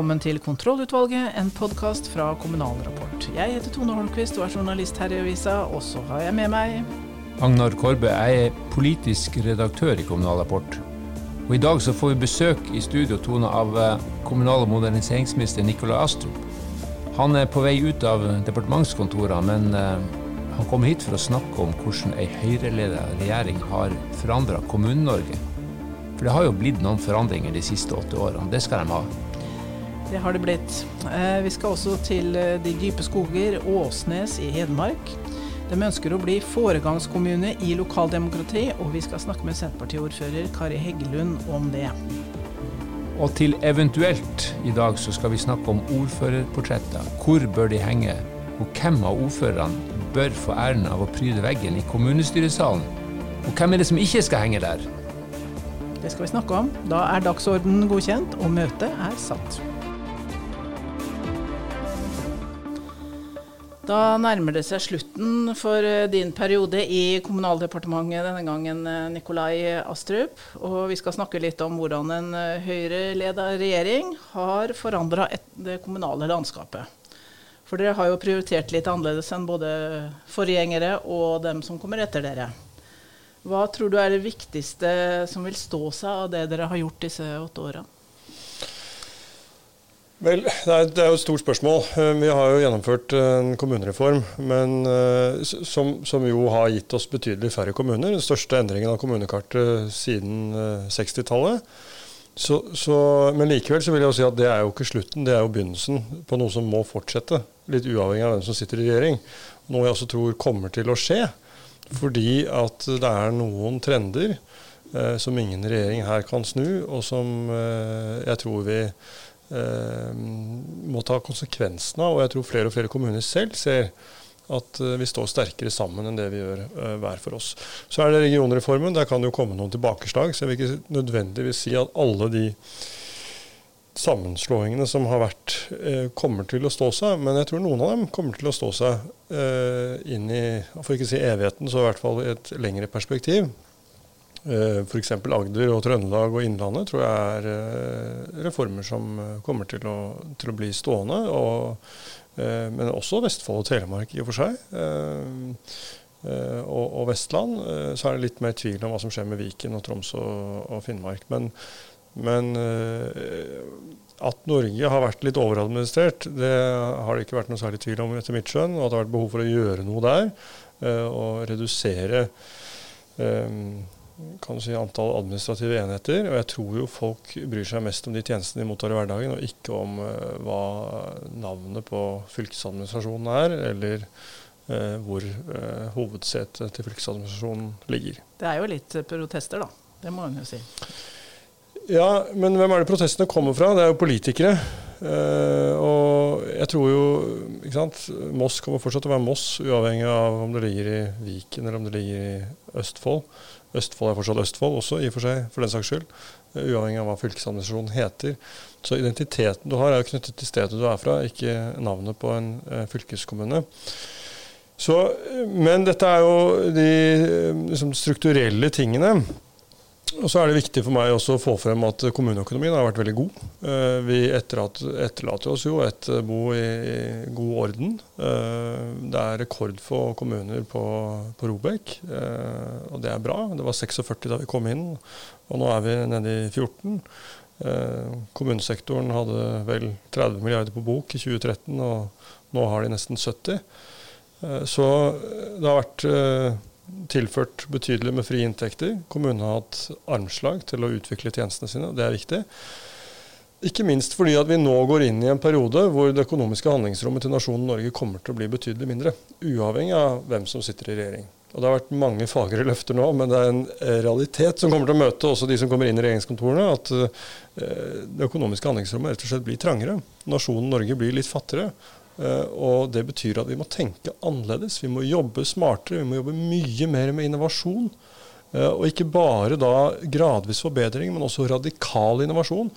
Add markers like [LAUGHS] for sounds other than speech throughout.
velkommen til Kontrollutvalget, en podkast fra Kommunal Rapport. Jeg heter Tone Holmquist og er journalist her i avisa, og så har jeg med meg Agnar Korbe, jeg er politisk redaktør i Kommunal Rapport. Og I dag så får vi besøk i studio Tone, av eh, kommunal- og moderniseringsminister Nikolai Astrup. Han er på vei ut av departementskontorene, men eh, han kom hit for å snakke om hvordan ei Høyre-ledet regjering har forandra Kommune-Norge. For det har jo blitt noen forandringer de siste åtte årene. Det skal de ha. Det har det blitt. Eh, vi skal også til eh, de dype skoger, Åsnes i Hedmark. De ønsker å bli foregangskommune i lokaldemokrati, og vi skal snakke med Senterpartiordfører Kari Heggelund om det. Og til eventuelt i dag så skal vi snakke om ordførerportretter. Hvor bør de henge? Og hvem av ordførerne bør få æren av å pryde veggen i kommunestyresalen? Og hvem er det som ikke skal henge der? Det skal vi snakke om. Da er dagsordenen godkjent, og møtet er satt. Da nærmer det seg slutten for eh, din periode i Kommunaldepartementet denne gangen, eh, Nikolai Astrup. Og vi skal snakke litt om hvordan en eh, Høyre-leda regjering har forandra det kommunale landskapet. For dere har jo prioritert litt annerledes enn både forgjengere og dem som kommer etter dere. Hva tror du er det viktigste som vil stå seg av det dere har gjort disse åtte åra? Vel, det er, jo et stort spørsmål. Eh, vi har jo gjennomført en kommunereform men, eh, som, som, jo har gitt oss betydelig færre kommuner. Den største endringen av kommunekartet siden 60-tallet. Eh, men likevel så vil jeg jo si at det er jo ikke slutten, det er jo begynnelsen på noe som må fortsette. Litt uavhengig av hvem som sitter i regjering. Noe jeg også tror kommer til å skje. Fordi at det er noen trender eh, som ingen regjering her kan snu, og som eh, jeg tror vi eh, må ta konsekvensen av. Og jeg tror flere og flere kommuner selv ser at eh, vi står sterkere sammen enn det vi gjør uh, hver for oss. Så er det regionreformen. Der kan det jo komme noen tilbakeslag. Så jeg vil ikke nødvendigvis si at alle de sammenslåingene som har vært, eh, kommer til å stå seg. Men jeg tror noen av dem kommer til å stå seg eh, inn i, for ikke si evigheten, så i hvert fall i et lengre perspektiv. Eh, F.eks. Agder og Trøndelag og Innlandet tror jeg er eh, reformer som eh, kommer til å, til å bli stående. Og, men også Vestfold og Telemark i og for seg. Og, og, Vestland. så er det litt mer tvil om hva som skjer med Viken og Troms og, og Finnmark. Men men at Norge har vært litt overadministrert, det har det ikke vært noe særlig tvil om etter mitt skjønn. Og at det har vært behov for å gjøre noe der. Og redusere kan du si, antall administrative enheter. Og jeg tror jo folk bryr seg mest om de tjenestene de mottar i hverdagen, og ikke om uh, hva navnet på fylkesadministrasjonen er, eller uh, hvor uh, hovedsetet til fylkesadministrasjonen ligger. Det er jo litt protester, da. Det må man jo si. Ja, men hvem er det protestene kommer fra? Det er jo politikere. Uh, og jeg tror jo ikke sant, Moss kommer fortsatt til å være Moss, uavhengig av om det ligger i Viken eller om det ligger i Østfold. Østfold er fortsatt Østfold også, i og for seg, for den saks skyld. Uavhengig av hva fylkesadministrasjonen heter. Så identiteten du har, er jo knyttet til stedet du er fra, ikke navnet på en uh, fylkeskommune. Så, men dette er jo de liksom, strukturelle tingene. Og så er det viktig for meg også å få frem at kommuneøkonomien har vært veldig god. Eh, vi etterlater oss jo et bo i god orden. Eh, det er rekordfå kommuner på, på Robek, eh, og det er bra. Det var 46 da vi kom inn, og nå er vi nede i 14. Kommunesektoren hadde vel 30 milliarder på bok i 2013, og nå har de nesten 70. Så det har vært tilført betydelig med frie inntekter. Kommunene har hatt armslag til å utvikle tjenestene sine, det er viktig. Ikke minst fordi at vi nå går inn i en periode hvor det økonomiske handlingsrommet til nasjonen Norge kommer til å bli betydelig mindre, uavhengig av hvem som sitter i regjering. Og Det har vært mange fagre løfter nå, men det er en realitet som kommer til å møte også de som kommer inn i regjeringskontorene, at eh, det økonomiske handlingsrommet rett og slett blir trangere. Nasjonen Norge blir litt fattigere. Eh, og Det betyr at vi må tenke annerledes. Vi må jobbe smartere, vi må jobbe mye mer med innovasjon. Eh, og ikke bare da gradvis forbedring, men også radikal innovasjon.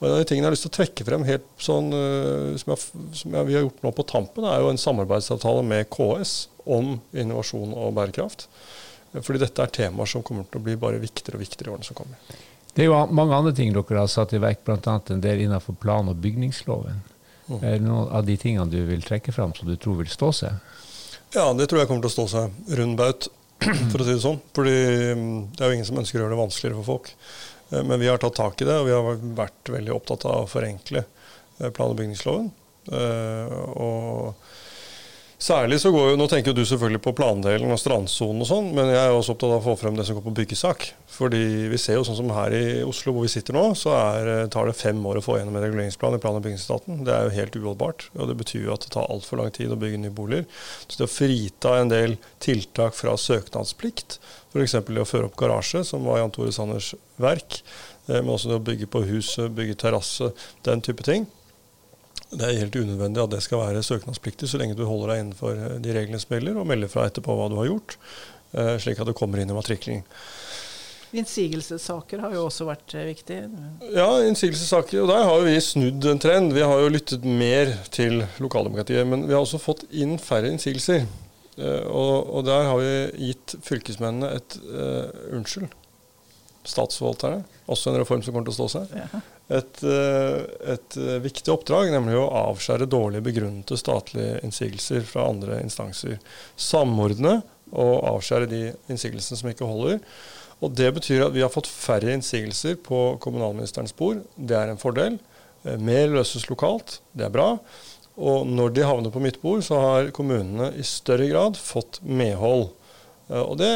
Og En av de tingene jeg har lyst til å trekke frem helt sånn, eh, som, jeg, som jeg, vi har gjort nå på tampen, er jo en samarbeidsavtale med KS om innovasjon og bærekraft. Fordi dette er temaer som kommer til å bli bare viktigere og viktigere i årene som kommer. Det er jo mange andre ting dere har satt i verk, bl.a. en del innenfor plan- og bygningsloven. Er det noen av de tingene du vil trekke fram som du tror vil stå seg? Ja, det tror jeg kommer til å stå seg rund baut, [CLEARS THROAT] for å si det sånn. Fordi mm, det er jo ingen som ønsker å gjøre det vanskeligere for folk. Eh, men vi har tatt tak i det, og vi har vært veldig opptatt av å forenkle eh, plan- og bygningsloven. Eh, og Særlig så går jo, Nå tenker jo du selvfølgelig på plandelen og strandsonen og sånn, men jeg er også opptatt av å få frem det som går på byggesak. Fordi vi ser jo sånn som her i Oslo hvor vi sitter nå, så er, tar det fem år å få gjennom en reguleringsplan i plan- og bygningsetaten. Det er jo helt uholdbart. Og det betyr jo at det tar altfor lang tid å bygge nye boliger. Så det å frita en del tiltak fra søknadsplikt, f.eks. det å føre opp garasje, som var Jan Tore Sanners verk, eh, men også det å bygge på huset, bygge terrasse, den type ting det er helt unødvendig at det skal være søknadspliktig så lenge du holder deg innenfor eh, de reglene som gjelder, og melder fra etterpå hva du har gjort, eh, slik at det kommer inn i matrikling. Innsigelsessaker har jo også vært eh, viktig? Ja, innsigelsessaker. Og der har vi snudd en trend. Vi har jo lyttet mer til lokaldemokratiet, men vi har også fått inn færre innsigelser. Og, og der har vi gitt fylkesmennene et uh, unnskyld. Statsforvalterne. Også en reform som kommer til å stå seg. Ja et, eh, et, eh, viktig oppdrag, nemlig å avskjære dårlig begrunnede statlige innsigelser fra andre instanser. Samordne og avskjære de innsigelsene som ikke holder. Og Det betyr at vi har fått færre innsigelser på kommunalministerens bord. Det er en fordel. Eh, mer løses lokalt. Det er bra. Og når de havner på mitt bord, så har kommunene i større grad fått medhold. Eh, og det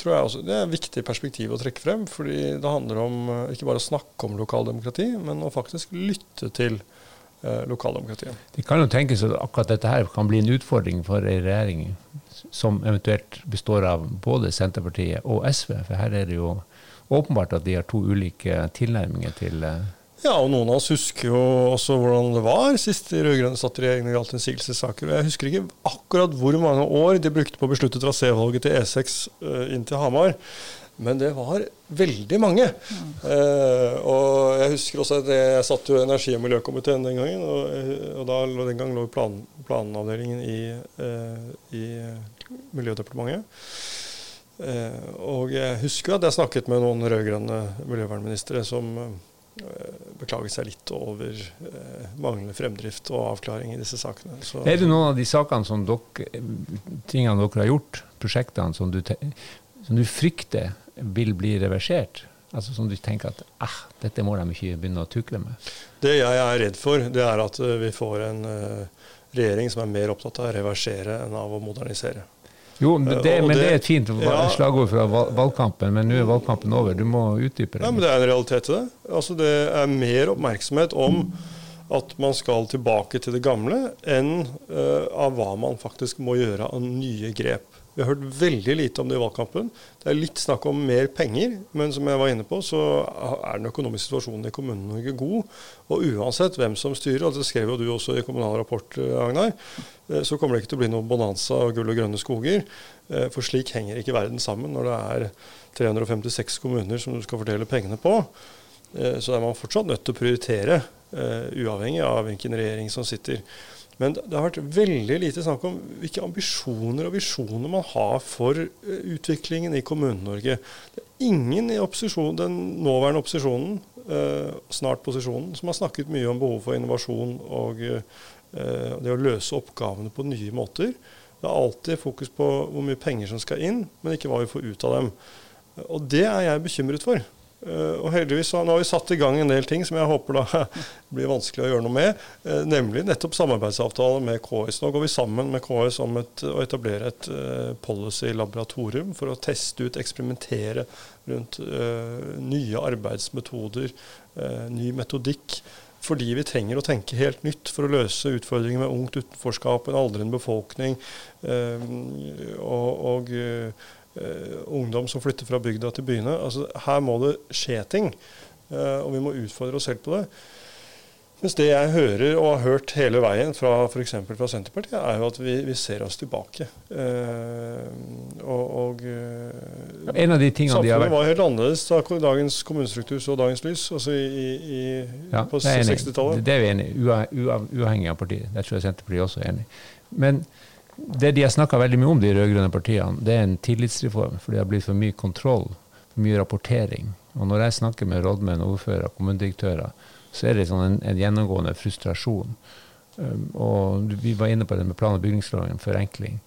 tror jeg også, det er et viktig perspektiv å trekke frem. fordi det handler om eh, ikke bare å snakke om lokaldemokrati, men å faktisk lytte til eh, lokaldemokratiet. Det kan jo tenkes at akkurat dette her kan bli en utfordring for ei regjering som eventuelt består av både Senterpartiet og SV. For her er det jo åpenbart at de har to ulike tilnærminger til ja, og noen av oss husker jo også hvordan det var sist de rød-grønne satt i regjering når det gjaldt innsigelsessaker. Jeg husker ikke akkurat hvor mange år de brukte på å beslutte trasévalget til E6 uh, inn til Hamar. Men det var veldig mange. Mm. Eh, og jeg husker også at jeg satt jo i energi- og miljøkomiteen den gangen. Og, og da, den gang lå plan, planavdelingen i, eh, i Miljødepartementet. og jeg husker at jeg snakket med noen rød-grønne miljøvernministre som Eh, beklage seg litt over eh, manglende fremdrift og avklaring i disse sakene. Så. Er det noen av de sakene som dere, tingene dere har gjort, prosjektene som du, som du frykter vil bli reversert? Altså Som du tenker at eh, dette må de ikke begynne å tukle med? Det jeg er redd for, det er at uh, vi får en uh, regjering som er mer opptatt av å reversere enn av å modernisere. Jo, det, men det, det, er et fint slagord fra valgkampen, men nå er valgkampen over. Du må utdype det. Ja, men Det er en realitet til det. Altså, det er mer oppmerksomhet om at man skal tilbake til det gamle, enn uh, av hva man faktisk må gjøre av nye grep. Vi har hørt veldig lite om det i valgkampen. Det er litt snakk om mer penger, men som jeg var inne på, så er den økonomiske situasjonen i Kommune-Norge god. Og uansett hvem som styrer, og det skrev jo du også i Kommunal Rapport, Agnar, eh, så kommer det ikke til å bli noe bonanza og gull og grønne skoger. Eh, for slik henger ikke verden sammen når det er 356 kommuner som du skal fordele pengene på. Eh, så er man fortsatt nødt til å prioritere, uavhengig av hvilken regjering som sitter. Men det har vært veldig lite snakk om hvilke ambisjoner og visjoner man har for eh, utviklingen i Kommune-Norge. Det er ingen i den nåværende opposisjonen, eh, snart posisjonen, som har snakket mye om behov for innovasjon og eh, det å løse oppgavene på nye måter. Det er alltid fokus på hvor mye penger som skal inn, men ikke hva vi får ut av dem. Og det er jeg bekymret for. Uh, og heldigvis så, Nå har vi satt i gang en del ting som jeg håper da [LAUGHS] blir vanskelig å gjøre noe med. Uh, nemlig nettopp samarbeidsavtale med KS. Nå går vi sammen med KS om et, å etablere et uh, policy-laboratorium for å teste ut, eksperimentere rundt nye arbeidsmetoder, ny metodikk. Fordi vi trenger å tenke helt nytt for å løse utfordringer med ungt utenforskap, en aldrende befolkning og, og ungdom som flytter fra bygda til byene. Altså, her må det skje ting, uh, og vi må utfordre oss selv på det. Mens det jeg hører og har hørt hele veien fra f.eks. fra Senterpartiet, er jo at vi, vi ser oss tilbake. Eh, og, og uh, en av de tingene de har vært... var helt annerledes da dagens kommunestruktur så dagens lys, altså i, i, ja, på 60-tallet. Det er vi enig i, uavhengig av partiet. Det tror jeg Senterpartiet også er enig. Men det de har snakka veldig mye om, de rød-grønne partiene, det er en tillitsreform. For det har blitt for mye kontroll, for mye rapportering. Og når jeg snakker med rådmenn, ordførere, kommunedirektører, så er det sånn en, en gjennomgående frustrasjon. Um, og vi var inne på det med plan- og bygningsloven, forenkling.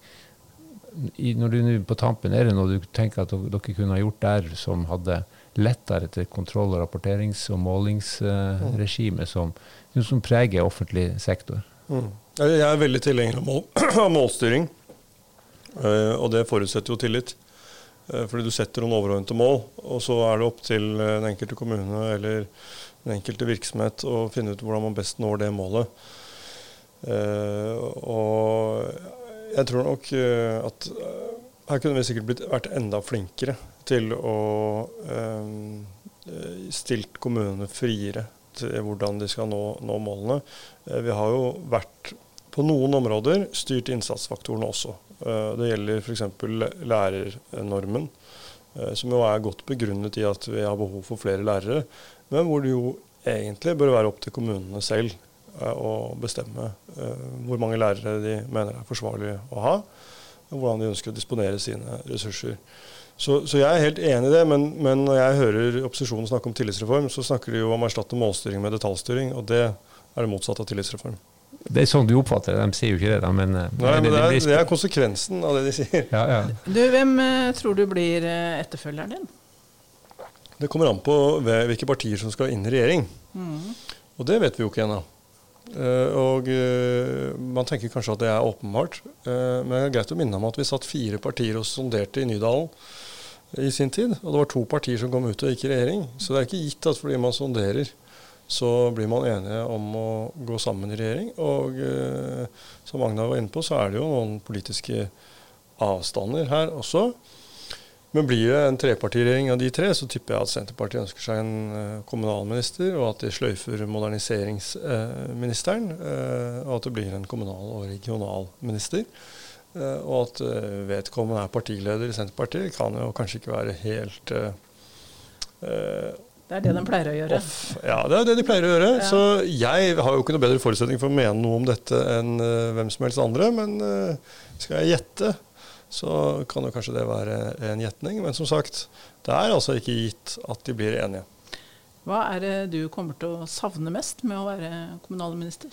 I, når du nå på tampen, er det noe du tenker at dere kunne ha gjort der som hadde lettere til kontroll- og rapporterings- og målingsregime som, som, preger offentlig sektor? Mm. Jeg er veldig tilhenger av, mål, [CLEARS THROAT] målstyring, uh, og det forutsetter jo tillit. Uh, fordi du setter noen overordnede mål, og så er det opp til den enkelte kommune eller den enkelte virksomhet å finne ut hvordan man best når det målet. og jeg tror nok at her kunne vi sikkert blitt, vært enda flinkere til å stilt kommunene friere til hvordan de skal nå, nå målene. Vi har jo vært på noen områder styrt innsatsfaktorene også. Uh, det gjelder f.eks. lærernormen, uh, som jo er godt begrunnet i at vi har behov for flere lærere, men hvor det jo egentlig bør være opp til kommunene selv å bestemme hvor mange lærere de mener er forsvarlig å ha og hvordan de ønsker å disponere sine ressurser. Så, så jeg er helt enig i det, men, men, når jeg hører opposisjonen snakke om tillitsreform, så snakker de jo om å erstatte målstyring med detaljstyring, og det er det motsatt av tillitsreform. Det er sånn du oppfatter det, de sier jo ikke det, da, men, eh, Nei, men det, er, det er konsekvensen av det de sier. Ja, ja. Du, Hvem eh, tror du blir eh, etterfølgeren din? Det kommer an på hvilke partier som skal inn i regjering. Mm. Og det vet vi jo ikke ennå. Og Man tenker kanskje at det er åpenbart, men det er greit å minne om at vi satt fire partier og sonderte i Nydalen i sin tid. Og det var to partier som kom ut og gikk i regjering. Så det er ikke gitt at fordi man sonderer, så blir man enige om å gå sammen i regjering. Og som Agnar var inne på, så er det jo noen politiske avstander her også. Men blir det en trepartiregjering av de tre, så tipper jeg at Senterpartiet ønsker seg en uh, kommunalminister, og at de sløyfer moderniseringsministeren. Uh, og at det blir en kommunal- og regionalminister. Uh, og at vedkommende er partileder i Senterpartiet, kan jo kanskje ikke være helt det er det de pleier å gjøre. Off. Ja, det er det de pleier å gjøre. Ja. Så jeg har jo ikke noe bedre forutsetning for å mene noe om dette enn hvem som helst andre. Men skal jeg gjette, så kan jo kanskje det være en gjetning. Men som sagt, det er altså ikke gitt at de blir enige. Hva er det du kommer til å savne mest med å være kommunalminister?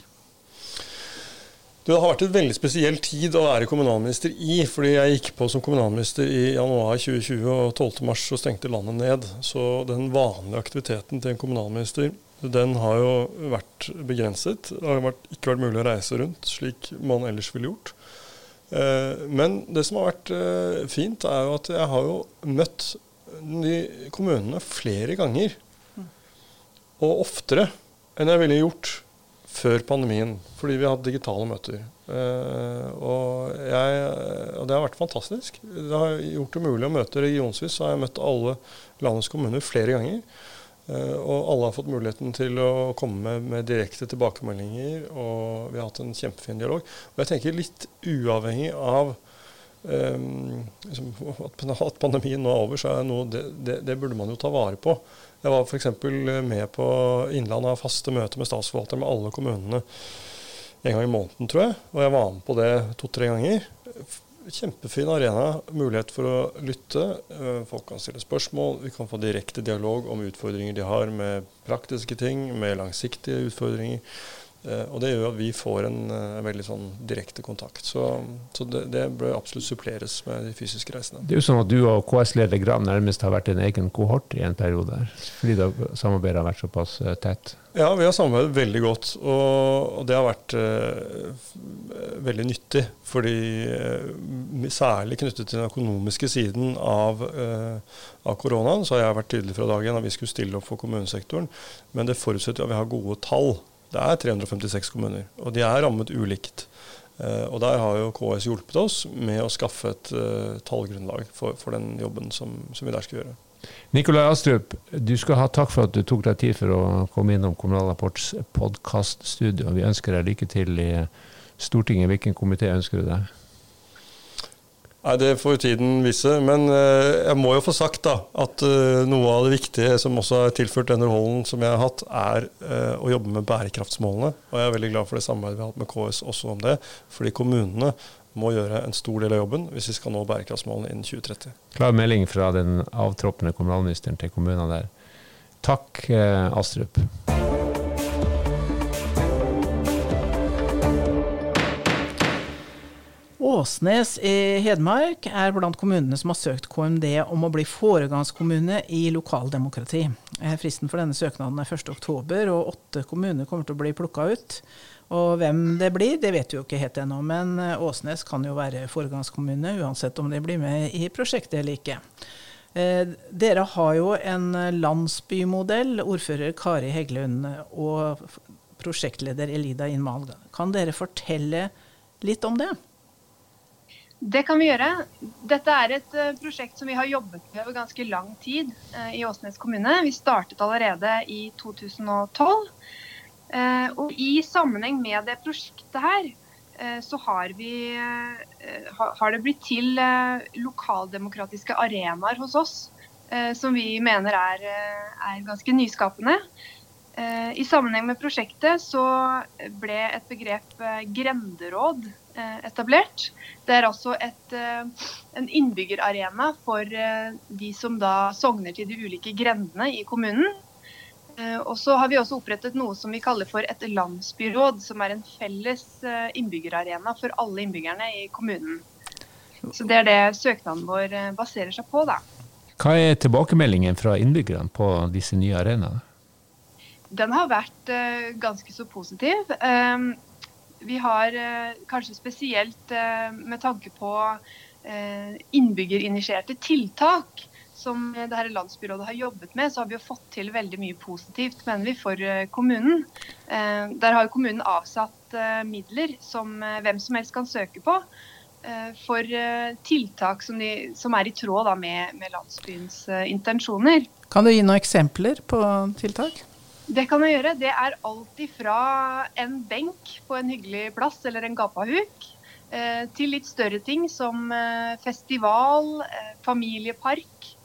Det har vært en veldig spesiell tid å være kommunalminister i. fordi jeg gikk på som kommunalminister i januar 2020, og 12.3 så stengte landet ned. Så den vanlige aktiviteten til en kommunalminister den har jo vært begrenset. Det har ikke vært mulig å reise rundt slik man ellers ville gjort. Eh, men det som har vært eh, fint, er jo at jeg har jo møtt de kommunene flere ganger. Og oftere enn jeg ville gjort før pandemien, fordi vi har hatt digitale møter. Uh, og, jeg, og, det har vært fantastisk. Det har gjort det mulig å møte regionsvis. Så har jeg møtt alle landets kommuner flere ganger. Uh, og alle har fått muligheten til å komme med, med, direkte tilbakemeldinger, og vi har hatt en kjempefin dialog. Og jeg tenker litt uavhengig av um, at pandemien nå er over, så er det noe det, det, det, burde man jo ta vare på. Jeg var f.eks. med på Innlandet av faste møter med statsforvalteren med alle kommunene en gang i måneden, tror jeg. Og jeg var med på det to-tre ganger kjempefin arena. Mulighet for å lytte. Eh, folk kan stille spørsmål. Vi kan få direkte dialog om utfordringer de har med praktiske ting, med langsiktige utfordringer. Eh, og det gjør at vi får en uh, veldig sånn direkte kontakt. Så, så det, det, bør absolutt suppleres med de fysiske reisene. Det er jo sånn at du og KS-leder Gram nærmest har vært en egen kohort i en periode, fordi samarbeidet har vært såpass uh, tett? Ja, vi har samarbeidet veldig godt, og, det har vært uh, veldig nyttig. Fordi særlig knyttet til den økonomiske siden av, av koronaen, så har jeg vært tydelig fra dagen at vi skulle stille opp for kommunesektoren. Men det forutsetter at vi har gode tall. Det er 356 kommuner, og de er rammet ulikt. Uh, og Der har jo KS hjulpet oss med å skaffe et uh, tallgrunnlag for, for, den jobben som, som, vi der skal gjøre. Nikolai Astrup, du skal ha takk for at du tok deg tid for å komme innom Kommunal Rapports podkaststudio. Vi ønsker deg lykke til i Stortinget. Hvilken komité ønsker du deg? Nei, Det får tiden vise. Men uh, jeg må jo få sagt da, at uh, noe av det viktige som også har tilført denne rollen som jeg har hatt, er uh, å jobbe med bærekraftsmålene. Og jeg er veldig glad for det samarbeidet vi har hatt med KS også om det. Fordi kommunene må gjøre en stor del av jobben hvis vi skal nå bærekraftsmålene innen 2030. Klar melding fra den avtroppende kommunalministeren til kommunene der. Takk, Astrup. Åsnes i Hedmark er blant kommunene som har søkt KMD om å bli foregangskommune i lokaldemokrati. Fristen for denne søknaden er 1.10, og åtte kommuner kommer til å bli plukka ut. Og hvem det blir, det vet vi jo ikke helt ennå, men eh, Åsnes kan jo være foregangskommune uansett om de blir med i prosjektet eller ikke. Eh, dere har jo en landsbymodell, ordfører Kari Heggelund og prosjektleder Elida Inmal. Kan dere fortelle litt om det? Det kan vi gjøre. Dette er et uh, prosjekt som vi har jobbet med over ganske lang tid uh, i Åsnes kommune. Vi startet allerede i 2012. Uh, eh, og i sammenheng med det prosjektet her, så har, vi, har det blitt til lokaldemokratiske arenaer hos oss som vi mener er, er ganske nyskapende. I sammenheng med prosjektet så ble et begrep grenderåd Eh, etablert. Det er altså et, eh, en innbyggerarena for eh, de som da sogner til de ulike grendene i kommunen. Og så har vi også opprettet noe som vi kaller for et landsbyråd, som er en felles innbyggerarena for alle innbyggerne i kommunen. Så Det er det søknaden vår baserer seg på. da. Hva er tilbakemeldingen fra innbyggerne på disse nye arenaene? Den har vært ganske så positiv vi har eh, kanskje spesielt eh, med tanke på eh, innbyggerinitierte tiltak som det her landsbyrådet har jobbet med, så har vi jo fått til veldig mye positivt mener vi, for kommunen. Der har kommunen avsatt midler som hvem som helst kan søke på. For tiltak som, de, som er i tråd med, med landsbyens intensjoner. Kan du gi noen eksempler på tiltak? Det kan jeg gjøre. Det er alt ifra en benk på en hyggelig plass eller en gapahuk, eh, til litt større ting som eh, festival, eh, familiepark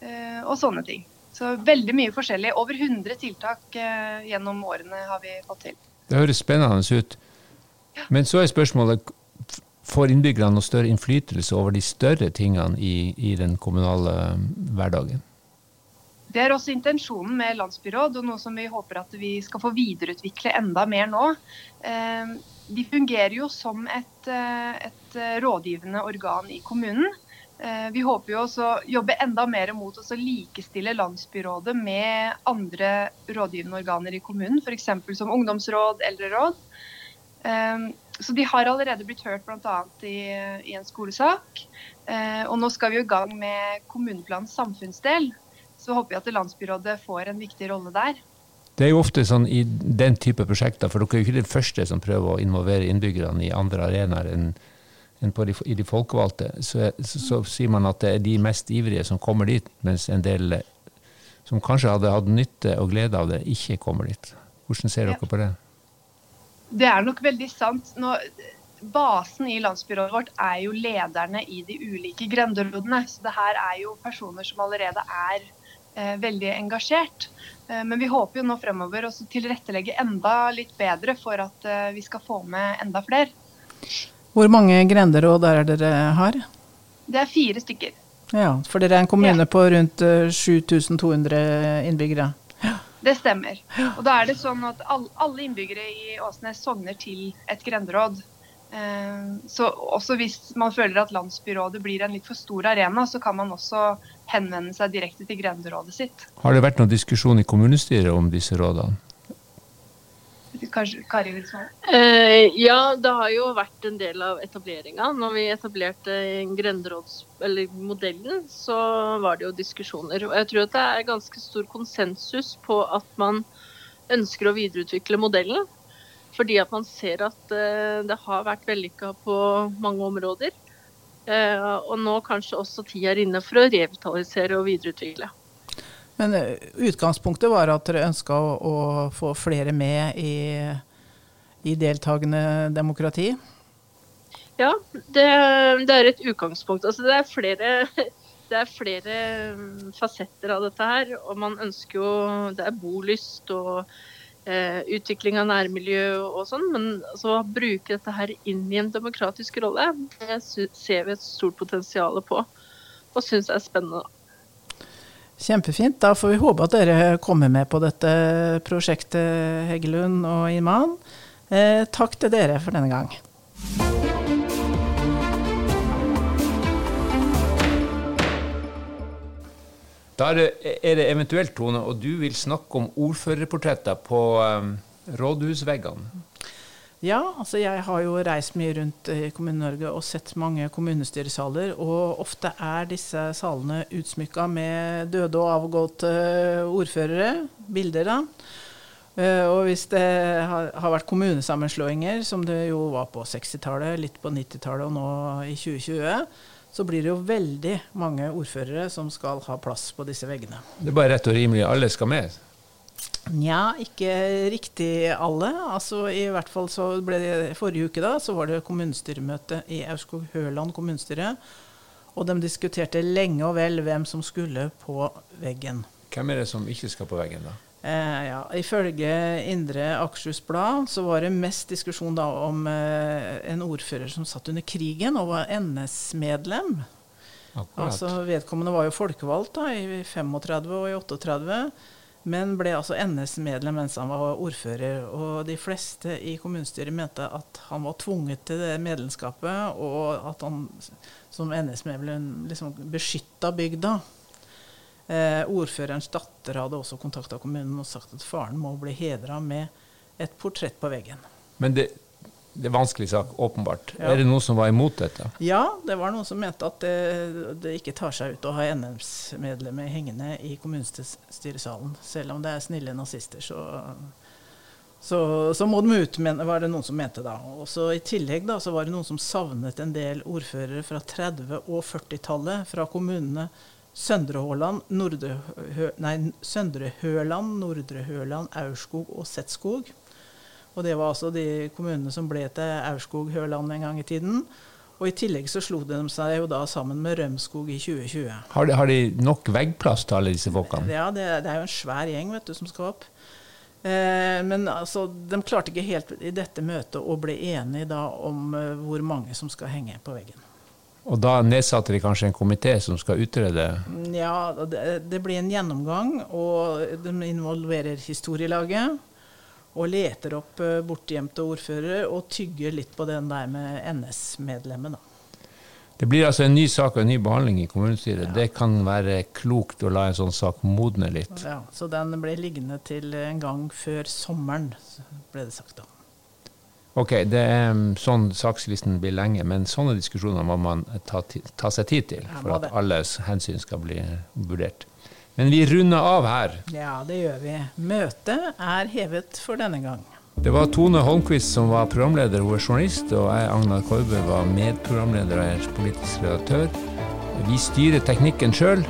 og sånne ting. Så veldig mye forskjellig. Over 100 tiltak gjennom årene har vi fått til. Det høres spennende ut. Men så er spørsmålet Får innbyggerne noe større innflytelse over de større tingene i, i den kommunale hverdagen? Det er også intensjonen med landsbyråd, og noe som vi håper at vi skal få videreutvikle enda mer nå. Eh, de fungerer jo som et, eh, et rådgivende organ i kommunen. Eh, vi håper jo også å jobbe enda mer mot å likestille landsbyrådet med andre rådgivende organer i kommunen, f.eks. som ungdomsråd, eldreråd. Så de har allerede blitt hørt bl.a. I, i en skolesak. Og nå skal vi i gang med kommuneplanens samfunnsdel så håper vi at landsbyrådet får en viktig rolle der. Det er jo ofte sånn i den type prosjekter, for dere er jo ikke de første som prøver å involvere innbyggerne i andre arenaer enn enn de, i de folkevalgte. Så, så, så, sier man at det er de mest ivrige som kommer dit, mens en del som kanskje hadde hatt nytte og glede av det, ikke kommer dit. Hvordan ser dere på det? Det er nok veldig sant. Nå, basen i landsbyrådet vårt er jo lederne i de ulike grenderådene. Så det her er jo personer som allerede er Eh, veldig engasjert. Eh, men vi håper jo nå fremover å tilrettelegge enda litt bedre for at eh, vi skal få med enda flere. Hvor mange grenderåd er dere har? Det er fire stykker. Ja, For dere er en kommune ja. på rundt 7200 innbyggere? Ja. Det stemmer. Og da er det sånn at alle innbyggere i Åsnes sogner til et grenderåd. Så også hvis man føler at landsbyrådet blir en litt for stor arena, så kan man også henvende seg direkte til grenderådet sitt. Har det vært noen diskusjon i kommunestyret om disse rådene? Kanskje Kari vil svare? Eh, ja, det har jo vært en del av etableringa. Når vi etablerte grenderådsmodellen, så var det jo diskusjoner. Og jeg tror at det er ganske stor konsensus på at man ønsker å videreutvikle modellen. Fordi at man ser at eh, det har vært vellykka på mange områder. Eh, og nå kanskje også tida er inne for å revitalisere og videreutvikle. Men eh, utgangspunktet var at dere ønska å, få flere med i, i deltakende demokrati? Ja, det, det, er et utgangspunkt. Altså, det er flere [LAUGHS] det er flere mm, fasetter av dette her. Og man ønsker jo Det er bolyst og utvikling av nærmiljø og sånn. Men altså, å bruke dette her inn i en demokratisk rolle, det ser vi et stort potensial på. Og syns er spennende. Kjempefint. Da får vi håpe at dere kommer med på dette prosjektet, Heggelund og Iman. Eh, takk til dere for denne gang. Da er det eventuelt, Tone, og du vil snakke om ordførerportretter på um, rådhusveggene. Ja, altså jeg har jo reist mye rundt i Kommune-Norge og sett mange kommunestyresaler. Og ofte er disse salene utsmykka med døde og avgåtte ordførere. Bilder, da. Eh, og hvis det har, vært kommunesammenslåinger, som det jo var på 60-tallet, litt på 90-tallet og nå i 2020, så blir det jo veldig mange ordførere som skal ha plass på disse veggene. Det er bare rett og rimelig alle skal med? Nja, ikke riktig alle. Altså i hvert fall så ble det Forrige uke da, så var det kommunestyremøte i Aurskog-Høland kommunestyre. Og de diskuterte lenge og vel hvem som skulle på veggen. Hvem er det som ikke skal på veggen, da? Eh, ja, ifølge Indre Akershus Blad så var det mest diskusjon da om eh, en ordfører som satt under krigen og var NS-medlem. Altså Vedkommende var jo folkevalgt da, i 35 og i 38, men ble altså NS-medlem mens han var ordfører. Og de fleste i kommunestyret mente at han var tvunget til det medlemskapet, og at han som NS-medlem liksom beskytta bygda. Eh, ordførerens datter hadde også kontakta kommunen og sagt at faren må bli hedra med et portrett på veggen. Men det, det er vanskelig sak, åpenbart. Ja. Er det noen som var imot dette? Ja, det var noen som mente at det, det ikke tar seg ut å ha NMs-medlemmer hengende i kommunestyresalen. Selv om det er snille nazister, så, så, så må de ut, men, var det noen som mente da. Og så I tillegg da, så var det noen som savnet en del ordførere fra 30- og 40-tallet fra kommunene Søndre Håland, Nordre, nei, Søndre Høland, Nordre Høland, Aurskog og Setskog. Og det var altså de kommunene som ble til Aurskog-Høland en gang i tiden. Og i tillegg så slo de seg jo da sammen med Rømskog i 2020. Har de, har de nok veggplass til alle disse folkene? Ja, det, det, er jo en svær gjeng vet du, som skal opp. Eh, men altså, de klarte ikke helt i dette møtet å bli enige da om uh, hvor mange som skal henge på veggen. Og da nedsatte de kanskje en komité som skal utrede? Ja, det, det blir en gjennomgang, og de involverer historielaget. Og leter opp eh, bortgjemte ordførere og tygger litt på den der med NS-medlemmet, da. Det blir altså en ny sak og en ny behandling i kommunestyret. Ja. Det kan være klokt å la en sånn sak modne litt. Ja, Så den ble liggende til en gang før sommeren, ble det sagt da. Ok, det er mm, sånn sakslisten blir lenge, men sånne diskusjoner må man ta, ta seg tid til for at alles hensyn skal bli vurdert. Men vi runder av her. Ja, det gjør vi. Møtet er hevet for denne gang. Det var Tone Holmquist som var programleder, hun er journalist, og jeg, Agnar Korbe, var medprogramleder og er politisk redaktør. Vi styrer teknikken sjøl.